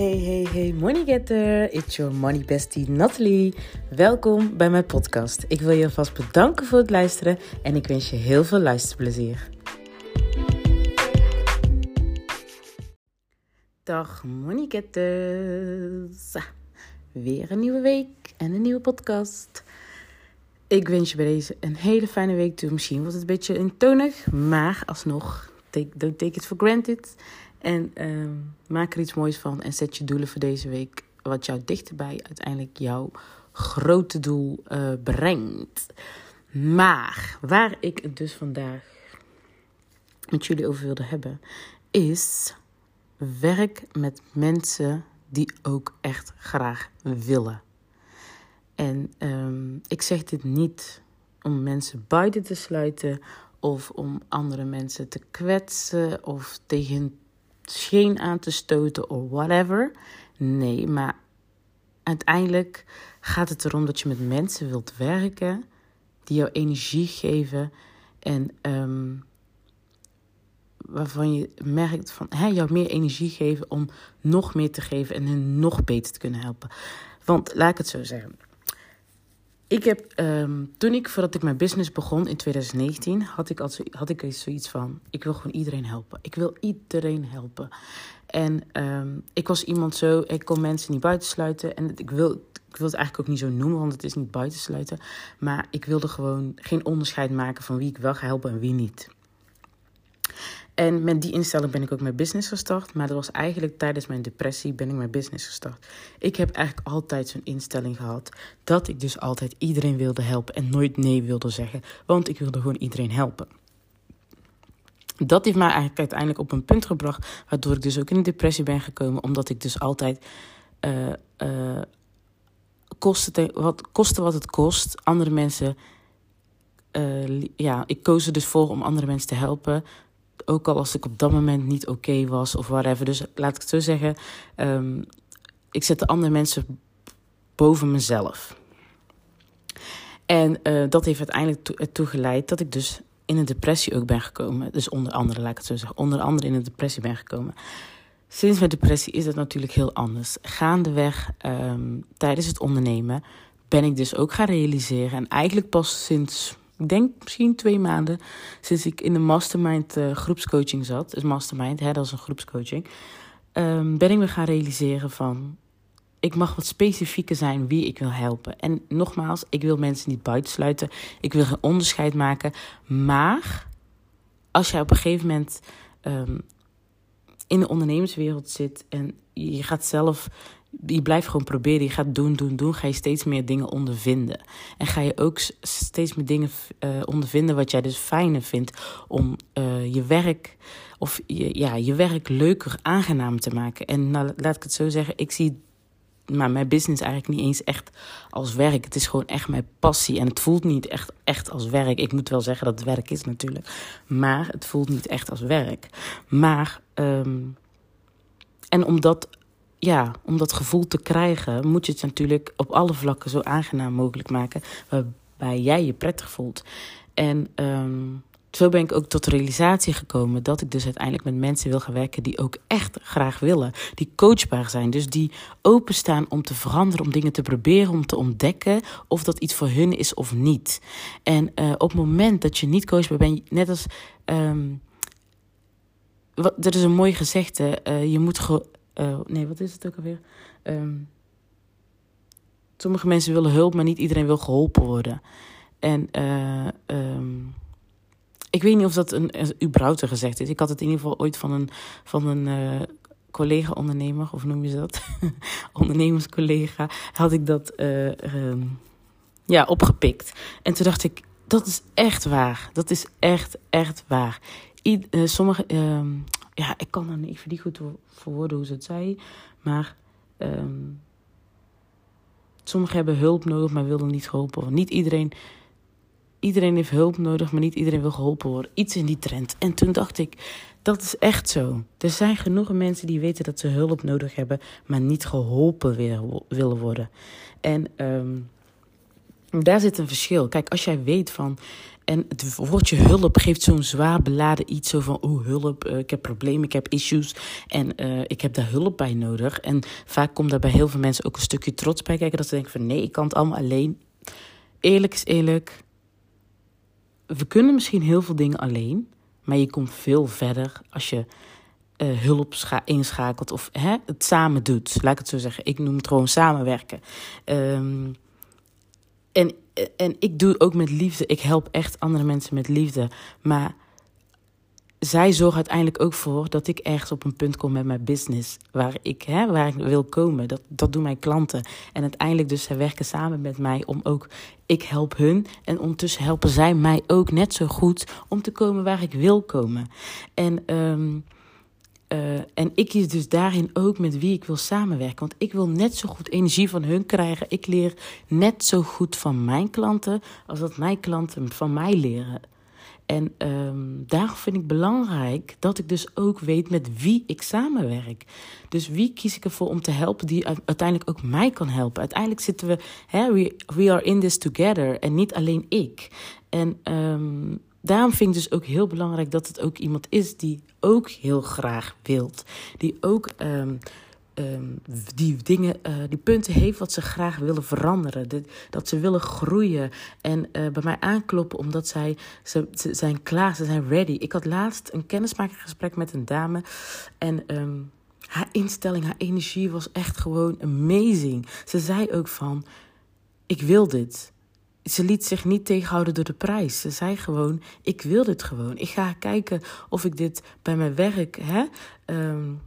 Hey, hey, hey, money getter. It's your money bestie Natalie. Welkom bij mijn podcast. Ik wil je alvast bedanken voor het luisteren en ik wens je heel veel luisterplezier. Dag money getters. Weer een nieuwe week en een nieuwe podcast. Ik wens je bij deze een hele fijne week toe. Misschien wordt het een beetje intonig, maar alsnog, take it for granted. En uh, maak er iets moois van en zet je doelen voor deze week, wat jou dichterbij uiteindelijk jouw grote doel uh, brengt. Maar waar ik het dus vandaag met jullie over wilde hebben, is werk met mensen die ook echt graag willen. En um, ik zeg dit niet om mensen buiten te sluiten of om andere mensen te kwetsen of tegen scheen aan te stoten of whatever. Nee, maar uiteindelijk gaat het erom dat je met mensen wilt werken die jou energie geven en um, waarvan je merkt van hè, jou meer energie geven om nog meer te geven en hen nog beter te kunnen helpen. Want laat ik het zo zeggen. Ik heb, um, toen ik, voordat ik mijn business begon in 2019, had ik, al, had ik zoiets van: ik wil gewoon iedereen helpen. Ik wil iedereen helpen. En um, ik was iemand zo, ik kon mensen niet buitensluiten. En ik wil, ik wil het eigenlijk ook niet zo noemen, want het is niet buitensluiten. Maar ik wilde gewoon geen onderscheid maken van wie ik wel ga helpen en wie niet. En met die instelling ben ik ook mijn business gestart. Maar dat was eigenlijk tijdens mijn depressie ben ik mijn business gestart. Ik heb eigenlijk altijd zo'n instelling gehad. Dat ik dus altijd iedereen wilde helpen en nooit nee wilde zeggen. Want ik wilde gewoon iedereen helpen. Dat heeft mij eigenlijk uiteindelijk op een punt gebracht. Waardoor ik dus ook in een depressie ben gekomen. Omdat ik dus altijd. Uh, kosten, wat, kosten wat het kost. Andere mensen. Uh, ja, ik koos er dus voor om andere mensen te helpen ook al als ik op dat moment niet oké was of whatever. Dus laat ik het zo zeggen. Um, ik zette andere mensen boven mezelf. En uh, dat heeft uiteindelijk to ertoe geleid dat ik dus in een depressie ook ben gekomen. Dus onder andere, laat ik het zo zeggen, onder andere in een depressie ben gekomen. Sinds mijn depressie is het natuurlijk heel anders. Gaandeweg um, tijdens het ondernemen ben ik dus ook gaan realiseren. En eigenlijk pas sinds ik denk misschien twee maanden sinds ik in de mastermind uh, groepscoaching zat. Dus mastermind, hè, dat is een groepscoaching. Um, ben ik me gaan realiseren van... Ik mag wat specifieker zijn wie ik wil helpen. En nogmaals, ik wil mensen niet buitensluiten. Ik wil geen onderscheid maken. Maar als jij op een gegeven moment um, in de ondernemerswereld zit... en je gaat zelf je blijft gewoon proberen. Je gaat doen, doen, doen. Ga je steeds meer dingen ondervinden. En ga je ook steeds meer dingen uh, ondervinden wat jij dus fijner vindt om uh, je werk of je, ja, je werk leuker, aangenaam te maken. En nou, laat ik het zo zeggen, ik zie maar mijn business eigenlijk niet eens echt als werk. Het is gewoon echt mijn passie. En het voelt niet echt, echt als werk. Ik moet wel zeggen dat het werk is natuurlijk. Maar het voelt niet echt als werk. Maar, um, en omdat ja, om dat gevoel te krijgen, moet je het natuurlijk op alle vlakken zo aangenaam mogelijk maken. Waarbij jij je prettig voelt. En um, zo ben ik ook tot de realisatie gekomen dat ik dus uiteindelijk met mensen wil gaan werken die ook echt graag willen. Die coachbaar zijn. Dus die openstaan om te veranderen, om dingen te proberen, om te ontdekken of dat iets voor hun is of niet. En uh, op het moment dat je niet coachbaar bent, net als. Um, wat, er is een mooi gezegde: uh, je moet uh, nee, wat is het ook alweer? Um, sommige mensen willen hulp, maar niet iedereen wil geholpen worden. En uh, um, ik weet niet of dat een, een überhaupt gezegd is. Ik had het in ieder geval ooit van een, van een uh, collega-ondernemer, of noem je dat? Ondernemerscollega, had ik dat um, ja, opgepikt. En toen dacht ik, dat is echt waar. Dat is echt, echt waar. I, sommige ja, ik kan dan niet goed verwoorden hoe ze het zei. Maar um, sommigen hebben hulp nodig, maar willen niet geholpen worden. Niet iedereen, iedereen heeft hulp nodig, maar niet iedereen wil geholpen worden. Iets in die trend. En toen dacht ik, dat is echt zo. Er zijn genoeg mensen die weten dat ze hulp nodig hebben, maar niet geholpen willen worden. En um, daar zit een verschil. Kijk, als jij weet van En het woordje hulp geeft zo'n zwaar beladen iets. Zo van, oh hulp, uh, ik heb problemen, ik heb issues. En uh, ik heb daar hulp bij nodig. En vaak komt daar bij heel veel mensen ook een stukje trots bij kijken. Dat ze denken van, nee, ik kan het allemaal alleen. Eerlijk is eerlijk. We kunnen misschien heel veel dingen alleen. Maar je komt veel verder als je uh, hulp inschakelt of hè, het samen doet. Laat ik het zo zeggen. Ik noem het gewoon samenwerken. Um, en, en ik doe ook met liefde. Ik help echt andere mensen met liefde. Maar zij zorgen uiteindelijk ook voor dat ik ergens op een punt kom met mijn business. Waar ik, hè, waar ik wil komen. Dat, dat doen mijn klanten. En uiteindelijk dus zij werken samen met mij om ook... Ik help hun en ondertussen helpen zij mij ook net zo goed... om te komen waar ik wil komen. En... Um, uh, en ik kies dus daarin ook met wie ik wil samenwerken. Want ik wil net zo goed energie van hun krijgen. Ik leer net zo goed van mijn klanten als dat mijn klanten van mij leren. En um, daarom vind ik belangrijk dat ik dus ook weet met wie ik samenwerk. Dus wie kies ik ervoor om te helpen die uiteindelijk ook mij kan helpen. Uiteindelijk zitten we, hè, we, we are in this together en niet alleen ik. En um, daarom vind ik dus ook heel belangrijk dat het ook iemand is die ook heel graag wilt. Die ook um, um, die dingen, uh, die punten heeft wat ze graag willen veranderen. dat ze willen groeien. En uh, bij mij aankloppen omdat zij ze, zijn klaar, ze zijn ready. Ik had laatst een kennismakingsgesprek met een dame. En um, haar instelling, haar energie was echt gewoon amazing. Ze zei ook van, ik wil dit ze liet zich niet tegenhouden door de prijs. Ze zei gewoon: Ik wil dit gewoon. Ik ga kijken of ik dit bij mijn werk. Hè, um,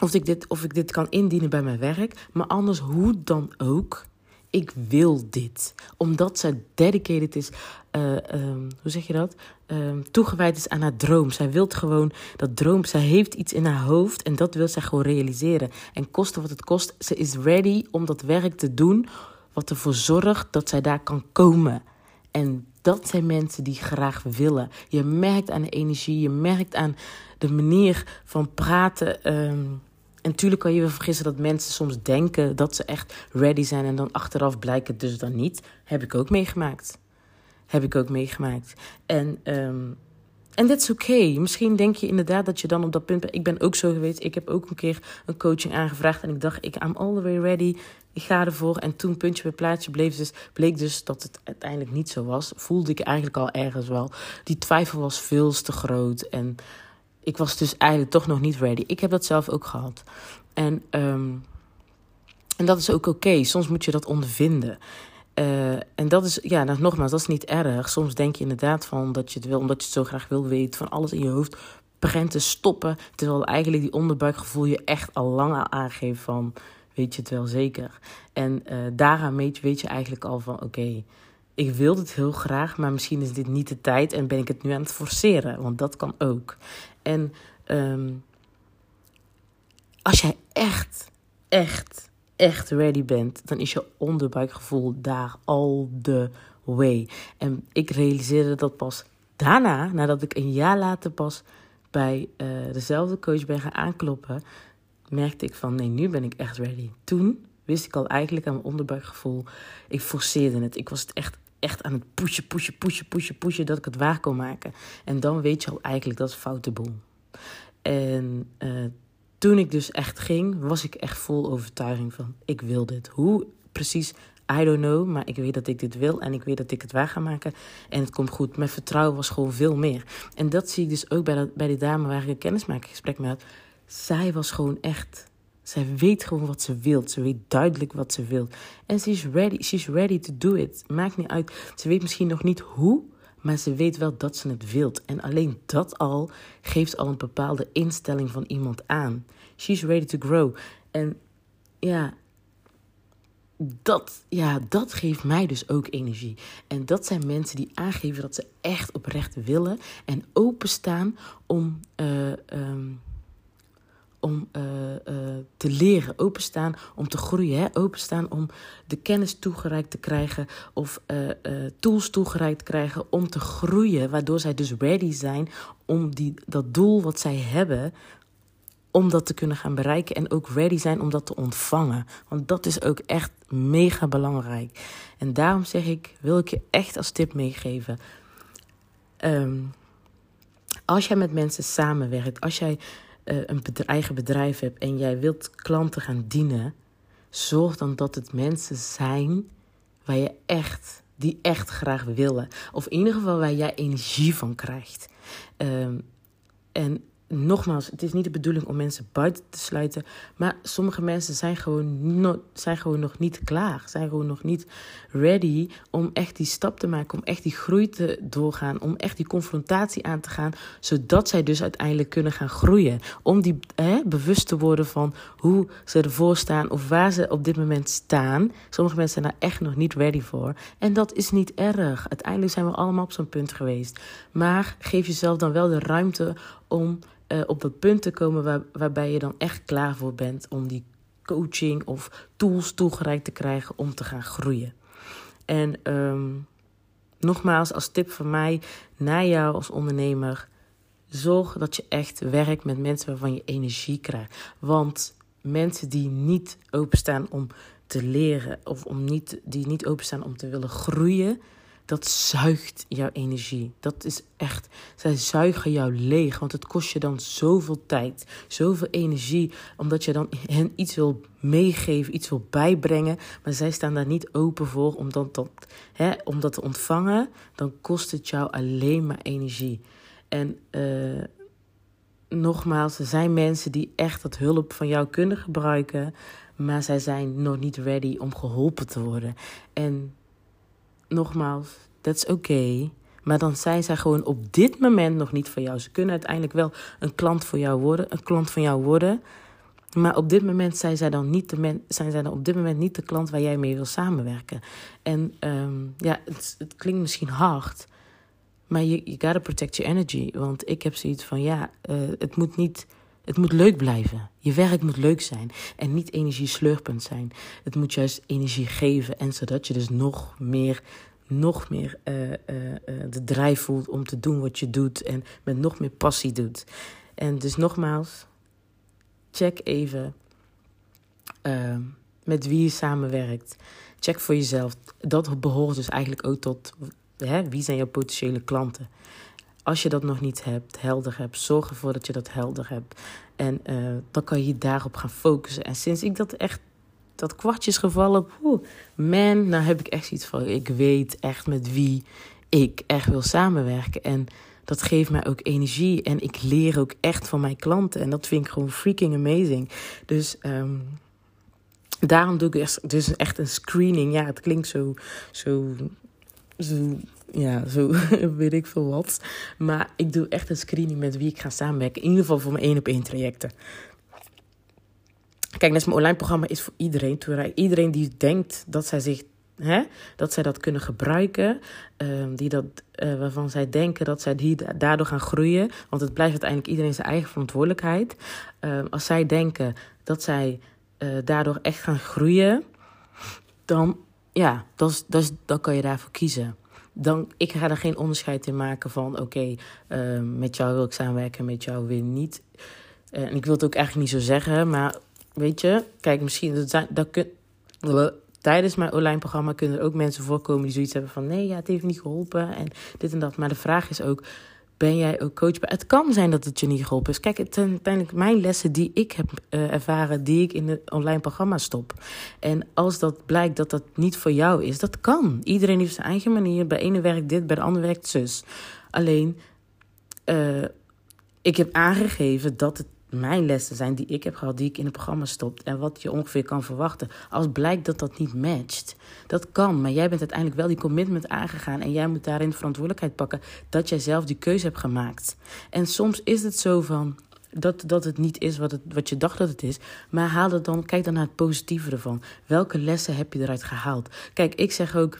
of, ik dit, of ik dit kan indienen bij mijn werk. Maar anders, hoe dan ook. Ik wil dit. Omdat zij dedicated is. Uh, um, hoe zeg je dat? Um, toegewijd is aan haar droom. Zij wil gewoon dat droom. Zij heeft iets in haar hoofd en dat wil zij gewoon realiseren. En koste wat het kost. Ze is ready om dat werk te doen wat ervoor zorgt dat zij daar kan komen. En dat zijn mensen die graag willen. Je merkt aan de energie, je merkt aan de manier van praten. Um, en natuurlijk kan je je vergissen dat mensen soms denken dat ze echt ready zijn en dan achteraf blijkt het dus dan niet. Heb ik ook meegemaakt. Heb ik ook meegemaakt. En um, en dat is oké. Misschien denk je inderdaad dat je dan op dat punt. Ik ben ook zo geweest. Ik heb ook een keer een coaching aangevraagd. En ik dacht, ik I'm all the way ready. Ik ga ervoor. En toen puntje bij plaatje bleef dus, bleek dus dat het uiteindelijk niet zo was. Voelde ik eigenlijk al ergens wel. Die twijfel was veel te groot. En ik was dus eigenlijk toch nog niet ready. Ik heb dat zelf ook gehad. En, um, en dat is ook oké. Soms moet je dat ondervinden. Uh, en dat is, ja, nogmaals, dat is niet erg. Soms denk je inderdaad van dat je het wil, omdat je het zo graag wil weten, van alles in je hoofd begint te stoppen. Terwijl eigenlijk die onderbuikgevoel je echt al lang aangeeft van, weet je het wel zeker. En uh, daaraan weet, weet je eigenlijk al van, oké, ik wil het heel graag, maar misschien is dit niet de tijd en ben ik het nu aan het forceren. Want dat kan ook. En um, als jij echt, echt echt ready bent, dan is je onderbuikgevoel daar all the way. En ik realiseerde dat pas daarna, nadat ik een jaar later pas bij uh, dezelfde coach ben gaan aankloppen, merkte ik van nee, nu ben ik echt ready. Toen wist ik al eigenlijk aan mijn onderbuikgevoel, ik forceerde het. Ik was het echt, echt aan het pushen, pushen, pushen, pushen, pushen, dat ik het waar kon maken. En dan weet je al eigenlijk dat is foute boel. En uh, toen ik dus echt ging, was ik echt vol overtuiging van: ik wil dit. Hoe precies, I don't know, maar ik weet dat ik dit wil en ik weet dat ik het waar ga maken. En het komt goed. Mijn vertrouwen was gewoon veel meer. En dat zie ik dus ook bij, dat, bij die dame waar ik een kennismakingsgesprek mee had. Zij was gewoon echt. Zij weet gewoon wat ze wil. Ze weet duidelijk wat ze wil. En ze is ready. She's ready to do it. Maakt niet uit. Ze weet misschien nog niet hoe, maar ze weet wel dat ze het wilt. En alleen dat al geeft al een bepaalde instelling van iemand aan. She's ready to grow. En ja, dat, ja, dat geeft mij dus ook energie. En dat zijn mensen die aangeven dat ze echt oprecht willen en openstaan om. Uh, um, om uh, uh, te leren, openstaan om te groeien, hè? openstaan om de kennis toegereikt te krijgen of uh, tools toegereikt te krijgen om te groeien, waardoor zij dus ready zijn om die, dat doel wat zij hebben, om dat te kunnen gaan bereiken en ook ready zijn om dat te ontvangen. Want dat is ook echt mega belangrijk. En daarom zeg ik, wil ik je echt als tip meegeven. ehm, als jij met mensen samenwerkt, als jij uh, een eigen bedrijf hebt en jij wilt klanten gaan dienen, zorg dan dat het mensen zijn waar je echt, die echt graag willen. Of in ieder geval waar jij energie van krijgt. Um, en nogmaals, het is niet de bedoeling om mensen buiten te sluiten. Maar sommige mensen zijn gewoon, zijn gewoon nog niet klaar. Zijn gewoon nog niet ready om echt die stap te maken. Om echt die groei te doorgaan. Om echt die confrontatie aan te gaan. Zodat zij dus uiteindelijk kunnen gaan groeien. Om die hè, bewust te worden van hoe ze ervoor staan. Of waar ze op dit moment staan. Sommige mensen zijn daar echt nog niet ready voor. En dat is niet erg. Uiteindelijk zijn we allemaal op zo'n punt geweest. Maar geef jezelf dan wel de ruimte om uh, op dat punt te komen waar, waarbij je dan echt klaar voor bent om die coaching of tools toegereikt te krijgen om te gaan groeien. En um, nogmaals, als tip van mij naar jou als ondernemer: zorg dat je echt werkt met mensen waarvan je energie krijgt. Want mensen die niet openstaan om te leren of om niet, die niet openstaan om te willen groeien, dat zuigt jouw energie. Dat is echt, zij zuigen jou leeg, want het kost je dan zoveel tijd, zoveel energie, omdat je dan hen iets wil meegeven, iets wil bijbrengen, maar zij staan daar niet open voor om dat, hè, om dat te ontvangen, dan kost het jou alleen maar energie. En uh, nogmaals, er zijn mensen die echt dat hulp van jou kunnen gebruiken, maar zij zijn nog niet ready om geholpen te worden. En nogmaals, dat is oké. Maar dan zijn zij gewoon op dit moment nog niet voor jou. Ze kunnen uiteindelijk wel een klant voor jou worden, een klant van jou worden. Maar op dit moment zijn zij dan niet de, men, zijn zij dan op dit moment niet de klant waar jij mee wil samenwerken. En um, ja, het, het, klinkt misschien hard. Maar je you gotta protect your energy. Want ik heb zoiets van ja, uh, het moet niet het moet leuk blijven. Je werk moet leuk zijn en niet energieslurpend zijn. Het moet juist energie geven en zodat je dus nog meer, nog meer uh, uh, de drijf voelt om te doen wat je doet en met nog meer passie doet. En dus nogmaals, check even uh, met wie je samenwerkt. Check voor jezelf. Dat behoort dus eigenlijk ook tot hè, wie zijn jouw potentiële klanten als je dat nog niet hebt, helder hebt, zorg ervoor dat je dat helder hebt. En uh, dan kan je daarop gaan focussen. En sinds ik dat echt, dat kwartje is gevallen, oeh, man, nou heb ik echt zoiets van, ik weet echt met wie ik echt wil samenwerken. En dat geeft mij ook energie en ik leer ook echt van mijn klanten. En dat vind ik gewoon freaking amazing. Dus um, daarom doe ik dus echt een screening. Ja, het klinkt zo, zo, zo ja, zo weet ik veel wat. Maar ik doe echt een screening met wie ik ga samenwerken. In ieder geval voor mijn één op één trajecten. Kijk, net mijn online programma is voor iedereen. Iedereen die denkt dat zij zich Hè? Dat zij dat kunnen gebruiken. Uh, die dat, uh, waarvan zij denken dat zij die daardoor gaan groeien. Want het blijft uiteindelijk iedereen zijn eigen verantwoordelijkheid. Uh, als zij denken dat zij uh, daardoor echt gaan groeien. Dan, ja, dat dat dan kan je daarvoor kiezen dan ik ga er geen onderscheid in maken van oké, uh, met jou wil ik samenwerken, met jou weer niet. Uh, en ik wil het ook eigenlijk niet zo zeggen, maar weet je, kijk, misschien dat, dat kun, tijdens mijn online programma kunnen er ook mensen voorkomen die zoiets hebben van nee, ja, het heeft niet geholpen en dit en dat. Maar de vraag is ook, ben jij ook coachbaar? Het kan zijn dat het je niet geholpen is. Kijk, het zijn uiteindelijk mijn lessen die ik heb uh, ervaren, die ik in het online programma stop. En als dat blijkt dat dat niet voor jou is, dat kan. Iedereen heeft zijn eigen manier. Bij ene werkt dit, bij de andere werkt zus. Alleen, uh, ik heb aangegeven dat het mijn lessen zijn die ik heb gehad, die ik in het programma stop. En wat je ongeveer kan verwachten. Als blijkt dat dat niet matcht. Dat kan, maar jij bent uiteindelijk wel die commitment aangegaan. En jij moet daarin de verantwoordelijkheid pakken dat jij zelf die keuze hebt gemaakt. En soms is het zo van. Dat, dat het niet is wat, het, wat je dacht dat het is. Maar haal het dan, kijk dan naar het positieve ervan. Welke lessen heb je eruit gehaald? Kijk, ik zeg ook,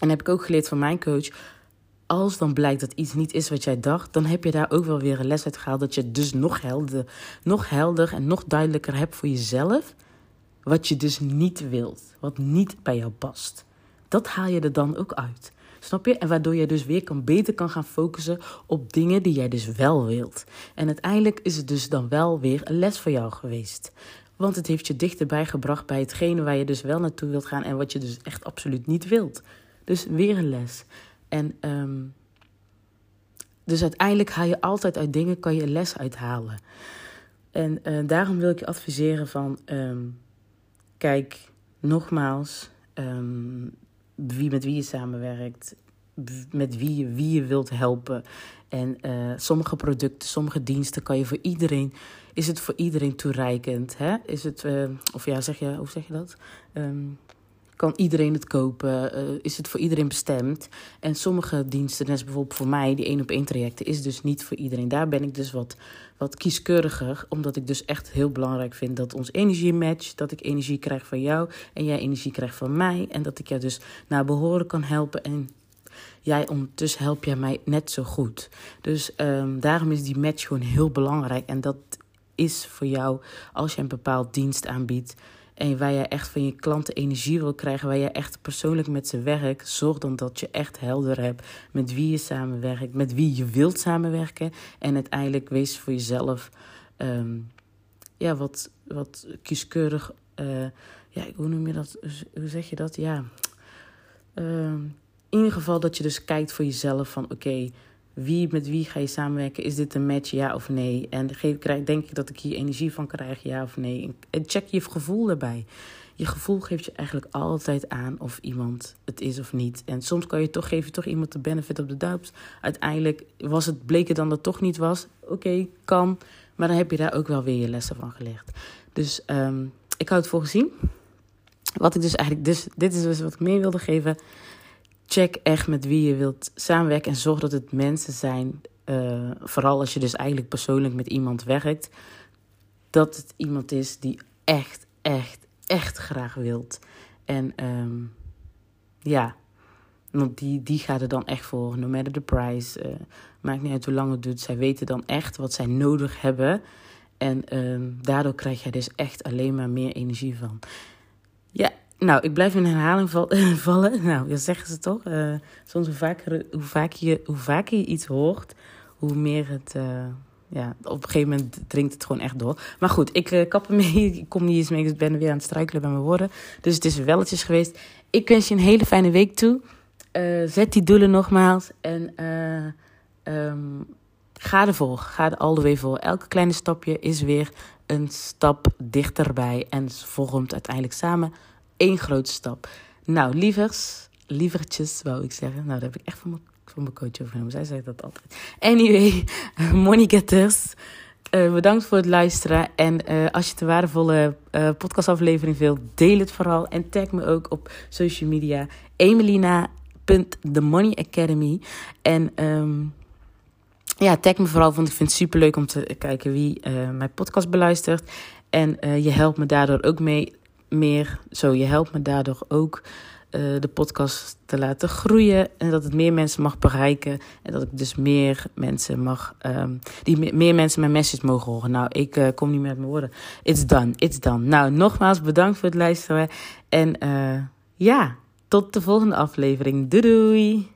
en heb ik ook geleerd van mijn coach als dan blijkt dat iets niet is wat jij dacht, dan heb je daar ook wel weer een les uit gehaald. Dat je dus nog helder, nog helder en nog duidelijker hebt voor jezelf. Wat je dus niet wilt. Wat niet bij jou past. Dat haal je er dan ook uit. Snap je? En waardoor je dus weer kan, beter kan gaan focussen op dingen die jij dus wel wilt. En uiteindelijk is het dus dan wel weer een les voor jou geweest. Want het heeft je dichterbij gebracht bij hetgene waar je dus wel naartoe wilt gaan en wat je dus echt absoluut niet wilt. Dus weer een les. En um, Dus uiteindelijk haal je altijd uit dingen, kan je les uithalen. En uh, daarom wil ik je adviseren van, um, kijk, nogmaals, um, wie met wie je samenwerkt, met wie je, wie je wilt helpen. En uh, sommige producten, sommige diensten kan je voor iedereen, is het voor iedereen toereikend. Hè? Is het, uh, of ja, zeg je, hoe zeg je dat? Um, kan iedereen het kopen? Uh, is het voor iedereen bestemd? En sommige diensten, net bijvoorbeeld voor mij, die één op één trajecten, is dus niet voor iedereen. Daar ben ik dus wat, wat kieskeuriger, omdat ik dus echt heel belangrijk vind dat ons energie matcht. Dat ik energie krijg van jou en jij energie krijgt van mij. En dat ik jou dus naar behoren kan helpen. En jij ondertussen help jij mij net zo goed. Dus um, daarom is die match gewoon heel belangrijk. En dat is voor jou als je een bepaald dienst aanbiedt en waar jij echt van je klanten energie wil krijgen, waar je echt persoonlijk met ze werkt, zorg dan dat je echt helder hebt met wie je samenwerkt, met wie je wilt samenwerken. En uiteindelijk wees voor jezelf um, ja, wat, wat kieskeurig. Uh, ja, hoe noem je dat? Hoe zeg je dat? Ja. Uh, in ieder geval dat je dus kijkt voor jezelf van oké. Wie, met wie ga je samenwerken? Is dit een match, ja of nee? En denk ik dat ik hier energie van krijg, ja of nee? En check je gevoel erbij. Je gevoel geeft je eigenlijk altijd aan of iemand het is of niet. En soms kan je toch, geef je toch iemand de benefit op de doubt. Uiteindelijk was het, bleek het dan dat het toch niet was. Oké, kan. Maar dan heb je daar ook wel weer je lessen van geleerd. Dus um, ik hou het voor gezien. Wat ik dus eigenlijk, dus, dit is dus wat ik mee wilde geven check echt met wie je wilt samenwerken en zorg dat het mensen zijn, uh, vooral als je dus eigenlijk persoonlijk met iemand werkt, dat het iemand is die echt, echt, echt graag wilt. En um, ja, want die, die gaat er dan echt voor, no matter the price. Uh, maakt niet uit hoe lang het duurt. Zij weten dan echt wat zij nodig hebben. En um, daardoor krijg je dus echt alleen maar meer energie van. Ja, nou, ik blijf in herhaling vallen. Nou, dat zeggen ze toch. Uh, soms hoe vaker, hoe, je, hoe vaker je iets hoort, hoe meer het... Uh, ja, op een gegeven moment dringt het gewoon echt door. Maar goed, ik uh, kap ermee. Ik kom niet eens mee. Ik ben weer aan het struikelen bij mijn woorden. Dus het is welletjes geweest. Ik wens je een hele fijne week toe. zet die doelen nogmaals. En um, ga ervoor. Ga er al de way voor. Elke kleine stapje is weer een stap dichterbij. En vormt uiteindelijk samen één grote stap. Nou, lievers, lievertjes wou ik zeggen. Nou, dat heb ik echt van mijn, van mijn coach overgenomen. Zij zegt dat altijd. Anyway, money getters. Uh, bedankt voor het luisteren. En uh, als je de waardevolle uh, podcastaflevering wilt, deel het vooral. En tag me ook op social media. Emelina.themoneyacademy. En um, ja, tag me vooral, want ik vind het super leuk om te kijken wie mijn podcast beluistert. En je helpt me daardoor ook mee meer. Zo, je helpt me daardoor ook uh, de podcast te laten groeien. En dat het meer mensen mag bereiken. En dat ik dus meer mensen mag. Um, die meer mensen mijn message mogen horen. Nou, ik uh, kom niet met mijn woorden. It's done, it's done. Nou, nogmaals bedankt voor het luisteren. En uh, ja, tot de volgende aflevering. Doei doei!